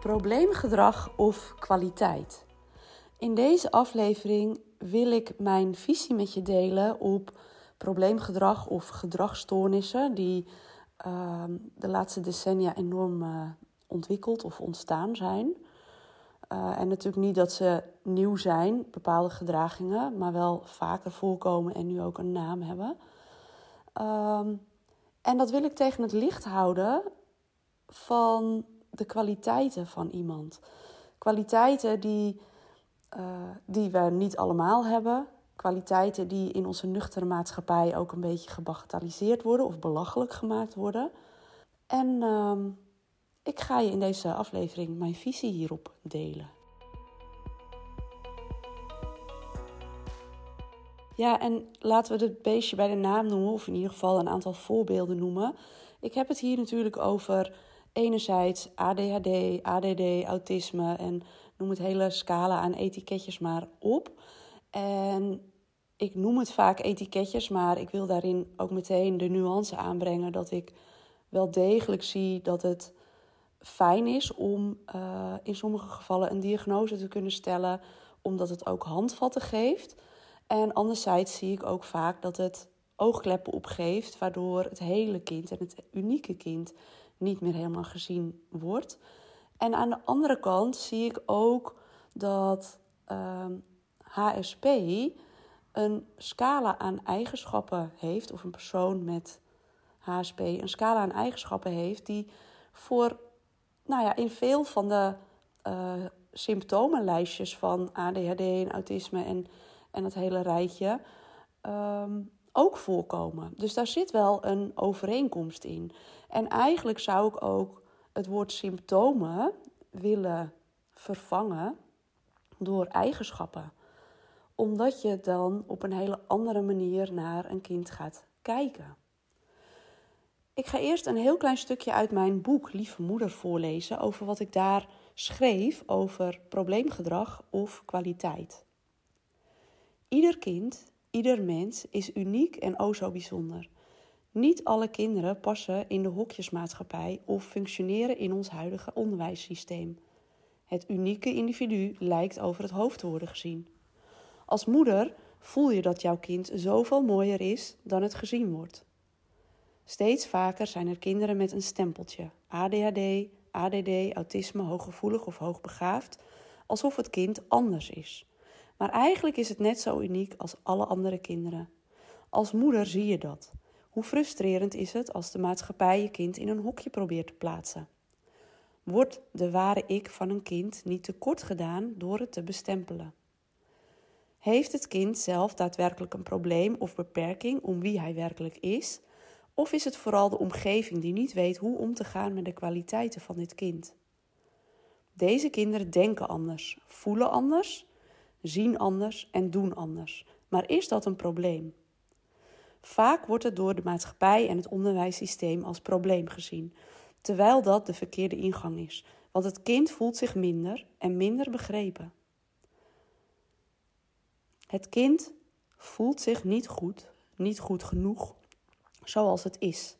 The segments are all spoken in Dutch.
Probleemgedrag of kwaliteit? In deze aflevering wil ik mijn visie met je delen op probleemgedrag of gedragsstoornissen die uh, de laatste decennia enorm uh, ontwikkeld of ontstaan zijn. Uh, en natuurlijk niet dat ze nieuw zijn, bepaalde gedragingen, maar wel vaker voorkomen en nu ook een naam hebben. Uh, en dat wil ik tegen het licht houden van de kwaliteiten van iemand. Kwaliteiten die, uh, die we niet allemaal hebben. Kwaliteiten die in onze nuchtere maatschappij ook een beetje gebagatelliseerd worden of belachelijk gemaakt worden. En uh, ik ga je in deze aflevering mijn visie hierop delen. Ja, en laten we het beestje bij de naam noemen, of in ieder geval een aantal voorbeelden noemen. Ik heb het hier natuurlijk over enerzijds ADHD, ADD, autisme en noem het hele scala aan etiketjes maar op. En ik noem het vaak etiketjes, maar ik wil daarin ook meteen de nuance aanbrengen dat ik wel degelijk zie dat het fijn is om uh, in sommige gevallen een diagnose te kunnen stellen, omdat het ook handvatten geeft. En anderzijds zie ik ook vaak dat het oogkleppen opgeeft, waardoor het hele kind en het unieke kind niet meer helemaal gezien wordt. En aan de andere kant zie ik ook dat uh, ehm, HSP een scala aan eigenschappen heeft, of een persoon met HSP een scala aan eigenschappen heeft, die voor, nou ja, in veel van de uh, symptomenlijstjes van ADHD en autisme en, en het hele rijtje um, ook voorkomen. Dus daar zit wel een overeenkomst in. En eigenlijk zou ik ook het woord symptomen willen vervangen door eigenschappen. Omdat je dan op een hele andere manier naar een kind gaat kijken. Ik ga eerst een heel klein stukje uit mijn boek Lieve Moeder voorlezen over wat ik daar schreef over probleemgedrag of kwaliteit. Ieder kind, ieder mens is uniek en o zo bijzonder. Niet alle kinderen passen in de hokjesmaatschappij of functioneren in ons huidige onderwijssysteem. Het unieke individu lijkt over het hoofd te worden gezien. Als moeder voel je dat jouw kind zoveel mooier is dan het gezien wordt. Steeds vaker zijn er kinderen met een stempeltje: ADHD, ADD, autisme, hooggevoelig of hoogbegaafd, alsof het kind anders is. Maar eigenlijk is het net zo uniek als alle andere kinderen. Als moeder zie je dat. Hoe frustrerend is het als de maatschappij je kind in een hokje probeert te plaatsen? Wordt de ware ik van een kind niet tekort gedaan door het te bestempelen? Heeft het kind zelf daadwerkelijk een probleem of beperking om wie hij werkelijk is? Of is het vooral de omgeving die niet weet hoe om te gaan met de kwaliteiten van dit kind? Deze kinderen denken anders, voelen anders, zien anders en doen anders. Maar is dat een probleem? Vaak wordt het door de maatschappij en het onderwijssysteem als probleem gezien, terwijl dat de verkeerde ingang is, want het kind voelt zich minder en minder begrepen. Het kind voelt zich niet goed, niet goed genoeg, zoals het is.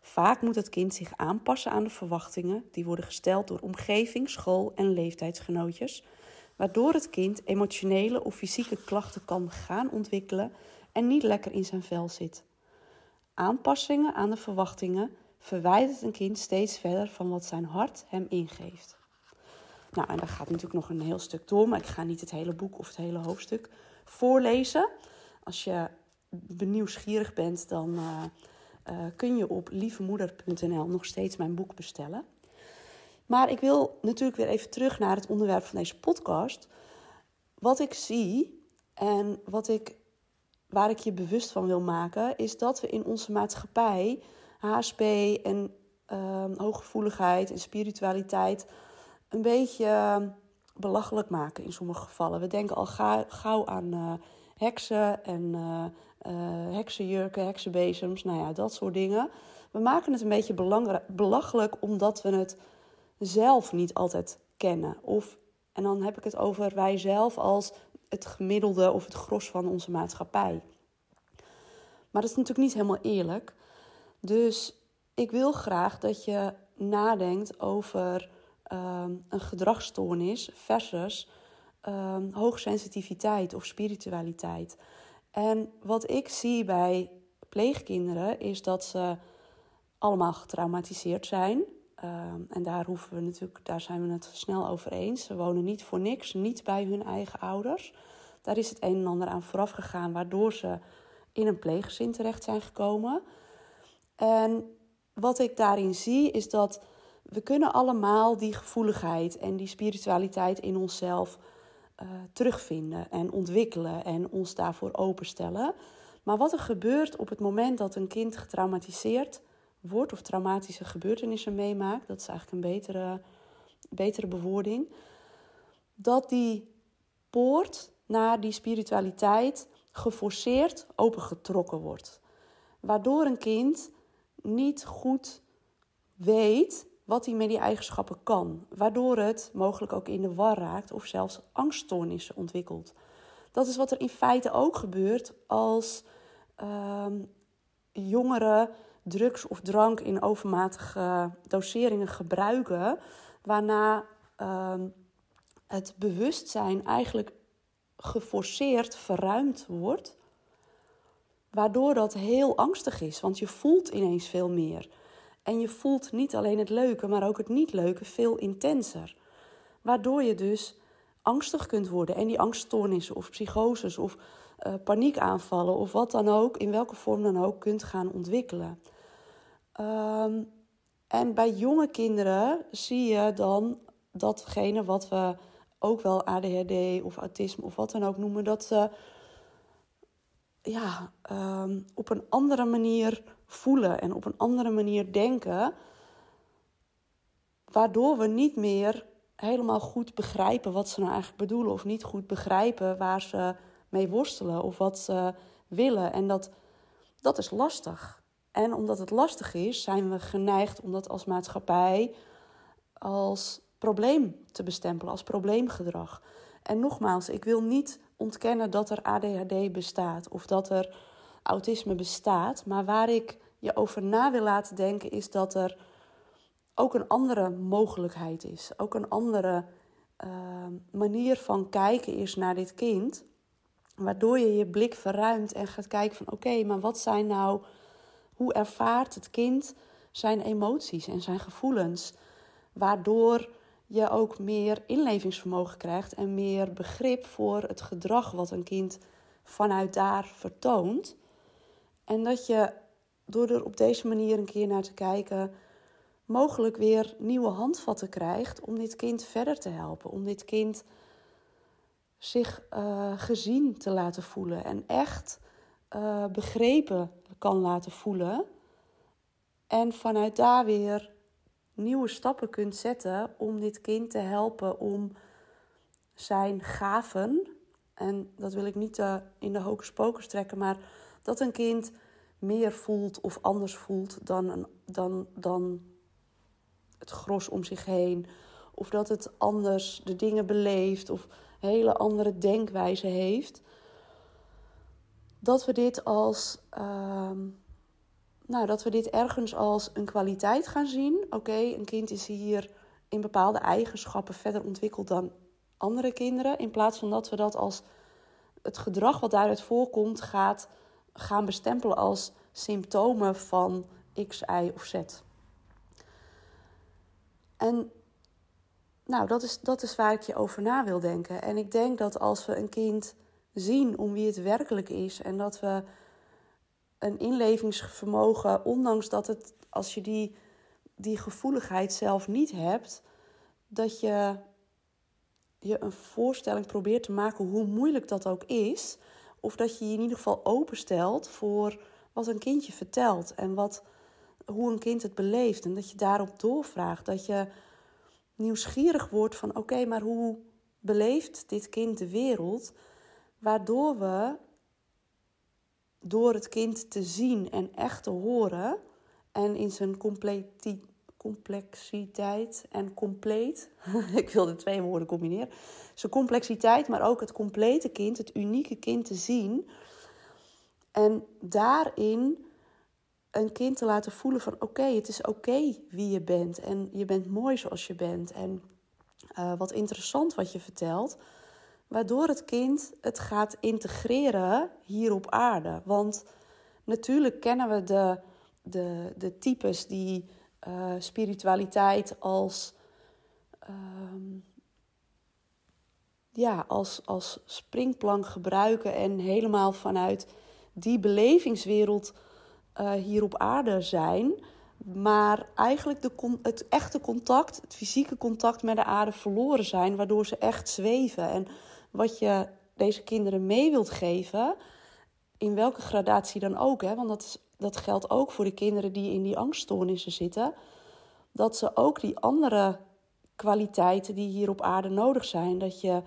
Vaak moet het kind zich aanpassen aan de verwachtingen die worden gesteld door omgeving, school en leeftijdsgenootjes, waardoor het kind emotionele of fysieke klachten kan gaan ontwikkelen en niet lekker in zijn vel zit. Aanpassingen aan de verwachtingen verwijdert een kind steeds verder van wat zijn hart hem ingeeft. Nou, en daar gaat natuurlijk nog een heel stuk door, maar ik ga niet het hele boek of het hele hoofdstuk voorlezen. Als je benieuwsgierig bent, dan uh, uh, kun je op lievemoeder.nl nog steeds mijn boek bestellen. Maar ik wil natuurlijk weer even terug naar het onderwerp van deze podcast. Wat ik zie en wat ik waar ik je bewust van wil maken, is dat we in onze maatschappij HSP en uh, hooggevoeligheid en spiritualiteit een beetje belachelijk maken in sommige gevallen. We denken al gauw aan uh, heksen en uh, heksenjurken, heksenbezems, nou ja, dat soort dingen. We maken het een beetje belachelijk omdat we het zelf niet altijd kennen. Of, en dan heb ik het over wij zelf als het gemiddelde of het gros van onze maatschappij. Maar dat is natuurlijk niet helemaal eerlijk. Dus ik wil graag dat je nadenkt over ehm, een gedragsstoornis versus um, hoogsensitiviteit of spiritualiteit. En wat ik zie bij pleegkinderen is dat ze allemaal getraumatiseerd zijn. Ehm, en daar, hoeven we natuurlijk, daar zijn we het snel over eens. Ze wonen niet voor niks, niet bij hun eigen ouders. Daar is het een en ander aan vooraf gegaan, waardoor ze in een pleeggezin terecht zijn gekomen. En wat ik daarin zie, is dat we kunnen allemaal die gevoeligheid en die spiritualiteit in onszelf uh, terugvinden en ontwikkelen en ons daarvoor openstellen. Maar wat er gebeurt op het moment dat een kind getraumatiseerd wordt of traumatische gebeurtenissen meemaakt, dat is eigenlijk een betere, betere bewoording, dat die poort naar die spiritualiteit geforceerd opengetrokken wordt. Waardoor een kind niet goed weet wat hij met die eigenschappen kan, waardoor het mogelijk ook in de war raakt of zelfs angststoornissen ontwikkelt. Dat is wat er in feite ook gebeurt als uh, jongeren drugs of drank in overmatige doseringen gebruiken, waarna uh, het bewustzijn eigenlijk geforceerd verruimd wordt, waardoor dat heel angstig is, want je voelt ineens veel meer. En je voelt niet alleen het leuke, maar ook het niet leuke veel intenser. Waardoor je dus angstig kunt worden en die angststoornissen of psychoses of uh, paniekaanvallen of wat dan ook, in welke vorm dan ook, kunt gaan ontwikkelen. Ehm, en bij jonge kinderen zie je dan datgene wat we ook wel ADHD of autisme of wat dan ook noemen, dat ze ja, ehm, op een andere manier voelen en op een andere manier denken, waardoor we niet meer helemaal goed begrijpen wat ze nou eigenlijk bedoelen of niet goed begrijpen waar ze mee worstelen of wat ze willen. En dat, dat is lastig. En omdat het lastig is, zijn we geneigd om dat als maatschappij als probleem te bestempelen, als probleemgedrag. En nogmaals, ik wil niet ontkennen dat er ADHD bestaat of dat er autisme bestaat. Maar waar ik je over na wil laten denken is dat er ook een andere mogelijkheid is. Ook een andere uh, manier van kijken is naar dit kind. Waardoor je je blik verruimt en gaat kijken van oké, maar wat zijn nou... Hoe ervaart het kind zijn emoties en zijn gevoelens? Waardoor je ook meer inlevingsvermogen krijgt en meer begrip voor het gedrag wat een kind vanuit daar vertoont. En dat je door er op deze manier een keer naar te kijken, mogelijk weer nieuwe handvatten krijgt om dit kind verder te helpen. Om dit kind zich uh, gezien te laten voelen en echt uh, begrepen kan laten voelen. En vanuit daar weer nieuwe stappen kunt zetten om dit kind te helpen om zijn gaven, en dat wil ik niet uh, in de hocus pocus trekken, maar dat een kind meer voelt of anders voelt dan, een, dan, dan het gros om zich heen. Of dat het anders de dingen beleeft of hele andere denkwijze heeft. Dat we dit als. Uh, nou, dat we dit ergens als een kwaliteit gaan zien. Oké, een kind is hier in bepaalde eigenschappen verder ontwikkeld dan andere kinderen. In plaats van dat we dat als het gedrag wat daaruit voorkomt gaat gaan bestempelen als symptomen van X, Y of Z. En nou, dat is, dat is waar ik je over na wil denken. En ik denk dat als we een kind zien om wie het werkelijk is en dat we een inlevingsvermogen, ondanks dat het, als je die, die gevoeligheid zelf niet hebt, dat je je een voorstelling probeert te maken hoe moeilijk dat ook is. Of dat je je in ieder geval openstelt voor wat een kindje vertelt en wat, hoe een kind het beleeft. En dat je daarop doorvraagt. Dat je nieuwsgierig wordt van oké, maar hoe beleeft dit kind de wereld? Waardoor we door het kind te zien en echt te horen en in zijn complexiteit en compleet, ik wil de twee woorden combineren, zijn complexiteit, maar ook het complete kind, het unieke kind te zien en daarin een kind te laten voelen van oké, het is oké wie je bent. En je bent mooi zoals je bent. En uh, wat interessant wat je vertelt. Waardoor het kind het gaat integreren hier op aarde. Want natuurlijk kennen we de, de, de types die uh, spiritualiteit als, uh, ja, als, als springplank gebruiken en helemaal vanuit die belevingswereld uh, hier op aarde zijn. Maar eigenlijk de, het echte contact, het fysieke contact met de aarde verloren zijn, waardoor ze echt zweven. En wat je deze kinderen mee wilt geven, in welke gradatie dan ook, hè, want dat, dat geldt ook voor de kinderen die in die angststoornissen zitten, dat ze ook die andere kwaliteiten die hier op aarde nodig zijn, dat je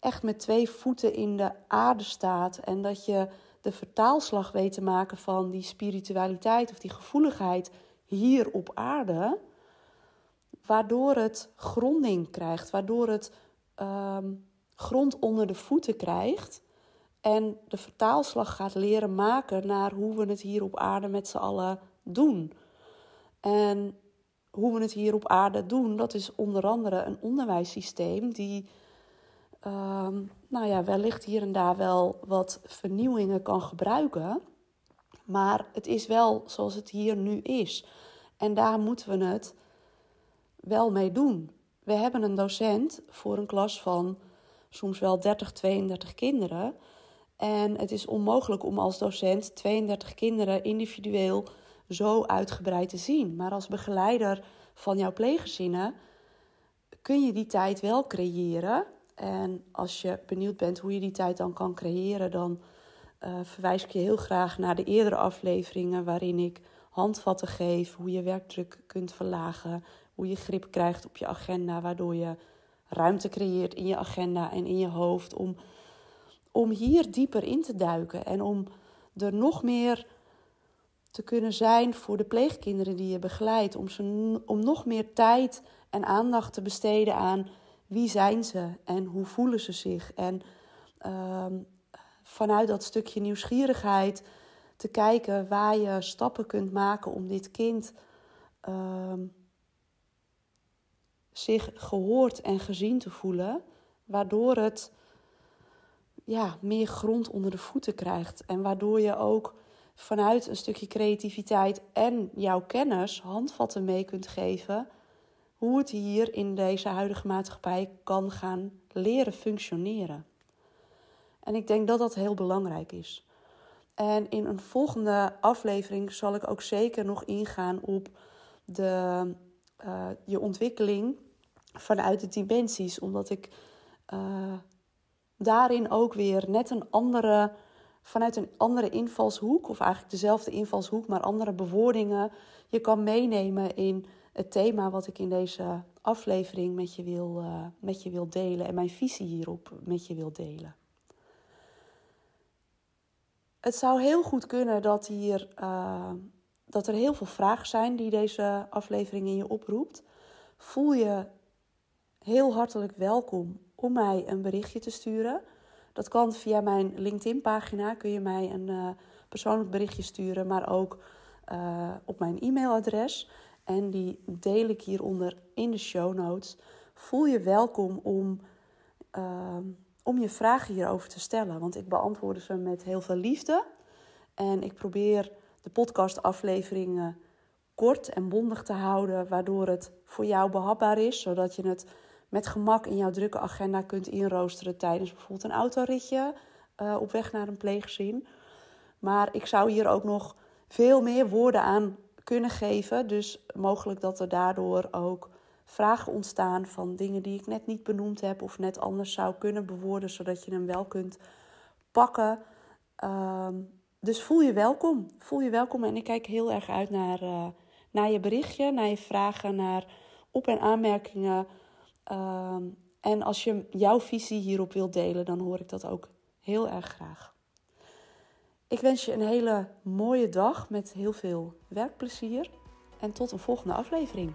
echt met twee voeten in de aarde staat en dat je de vertaalslag weet te maken van die spiritualiteit of die gevoeligheid hier op aarde, waardoor het gronding krijgt, waardoor het um, grond onder de voeten krijgt en de vertaalslag gaat leren maken naar hoe we het hier op aarde met z'n allen doen. En hoe we het hier op aarde doen, dat is onder andere een onderwijssysteem die Ehm, nou ja, wellicht hier en daar wel wat vernieuwingen kan gebruiken. Maar het is wel zoals het hier nu is. En daar moeten we het wel mee doen. We hebben een docent voor een klas van soms wel 30, 32 kinderen. En het is onmogelijk om als docent 32 kinderen individueel zo uitgebreid te zien. Maar als begeleider van jouw pleeggezinnen kun je die tijd wel creëren en als je benieuwd bent hoe je die tijd dan kan creëren, dan uh, verwijs ik je heel graag naar de eerdere afleveringen waarin ik handvatten geef, hoe je werkdruk kunt verlagen, hoe je grip krijgt op je agenda, waardoor je ruimte creëert in je agenda en in je hoofd om, om hier dieper in te duiken en om er nog meer te kunnen zijn voor de pleegkinderen die je begeleidt, om, ze, om nog meer tijd en aandacht te besteden aan wie zijn ze en hoe voelen ze zich. En ehm, vanuit dat stukje nieuwsgierigheid te kijken waar je stappen kunt maken om dit kind ehm, zich gehoord en gezien te voelen, waardoor het ja, meer grond onder de voeten krijgt. En waardoor je ook vanuit een stukje creativiteit en jouw kennis handvatten mee kunt geven hoe het hier in deze huidige maatschappij kan gaan leren functioneren. En ik denk dat dat heel belangrijk is. En in een volgende aflevering zal ik ook zeker nog ingaan op de, uh, je ontwikkeling vanuit de dimensies, omdat ik uh, daarin ook weer net een andere, vanuit een andere invalshoek, of eigenlijk dezelfde invalshoek, maar andere bewoordingen, je kan meenemen in het thema wat ik in deze aflevering met je wil, uh, met je wil delen en mijn visie hierop met je wil delen. Het zou heel goed kunnen dat, hier, uh, dat er heel veel vragen zijn die deze aflevering in je oproept. Voel je heel hartelijk welkom om mij een berichtje te sturen. Dat kan via mijn LinkedIn-pagina. Kun je mij een uh, persoonlijk berichtje sturen, maar ook uh, op mijn e-mailadres en die deel ik hieronder in de show notes. Voel je welkom om, uh, om je vragen hierover te stellen, want ik beantwoord ze met heel veel liefde. En ik probeer de podcastafleveringen kort en bondig te houden, waardoor het voor jou behapbaar is, zodat je het met gemak in jouw drukke agenda kunt inroosteren tijdens bijvoorbeeld een autoritje uh, op weg naar een pleeggezin. Maar ik zou hier ook nog veel meer woorden aan kunnen geven. Dus mogelijk dat er daardoor ook vragen ontstaan van dingen die ik net niet benoemd heb of net anders zou kunnen bewoorden, zodat je hem wel kunt pakken. Ehm, dus voel je welkom. Voel je welkom en ik kijk heel erg uit naar, uh, naar je berichtje, naar je vragen, naar op- en aanmerkingen. Ehm, en als je jouw visie hierop wilt delen, dan hoor ik dat ook heel erg graag. Ik wens je een hele mooie dag met heel veel werkplezier en tot een volgende aflevering.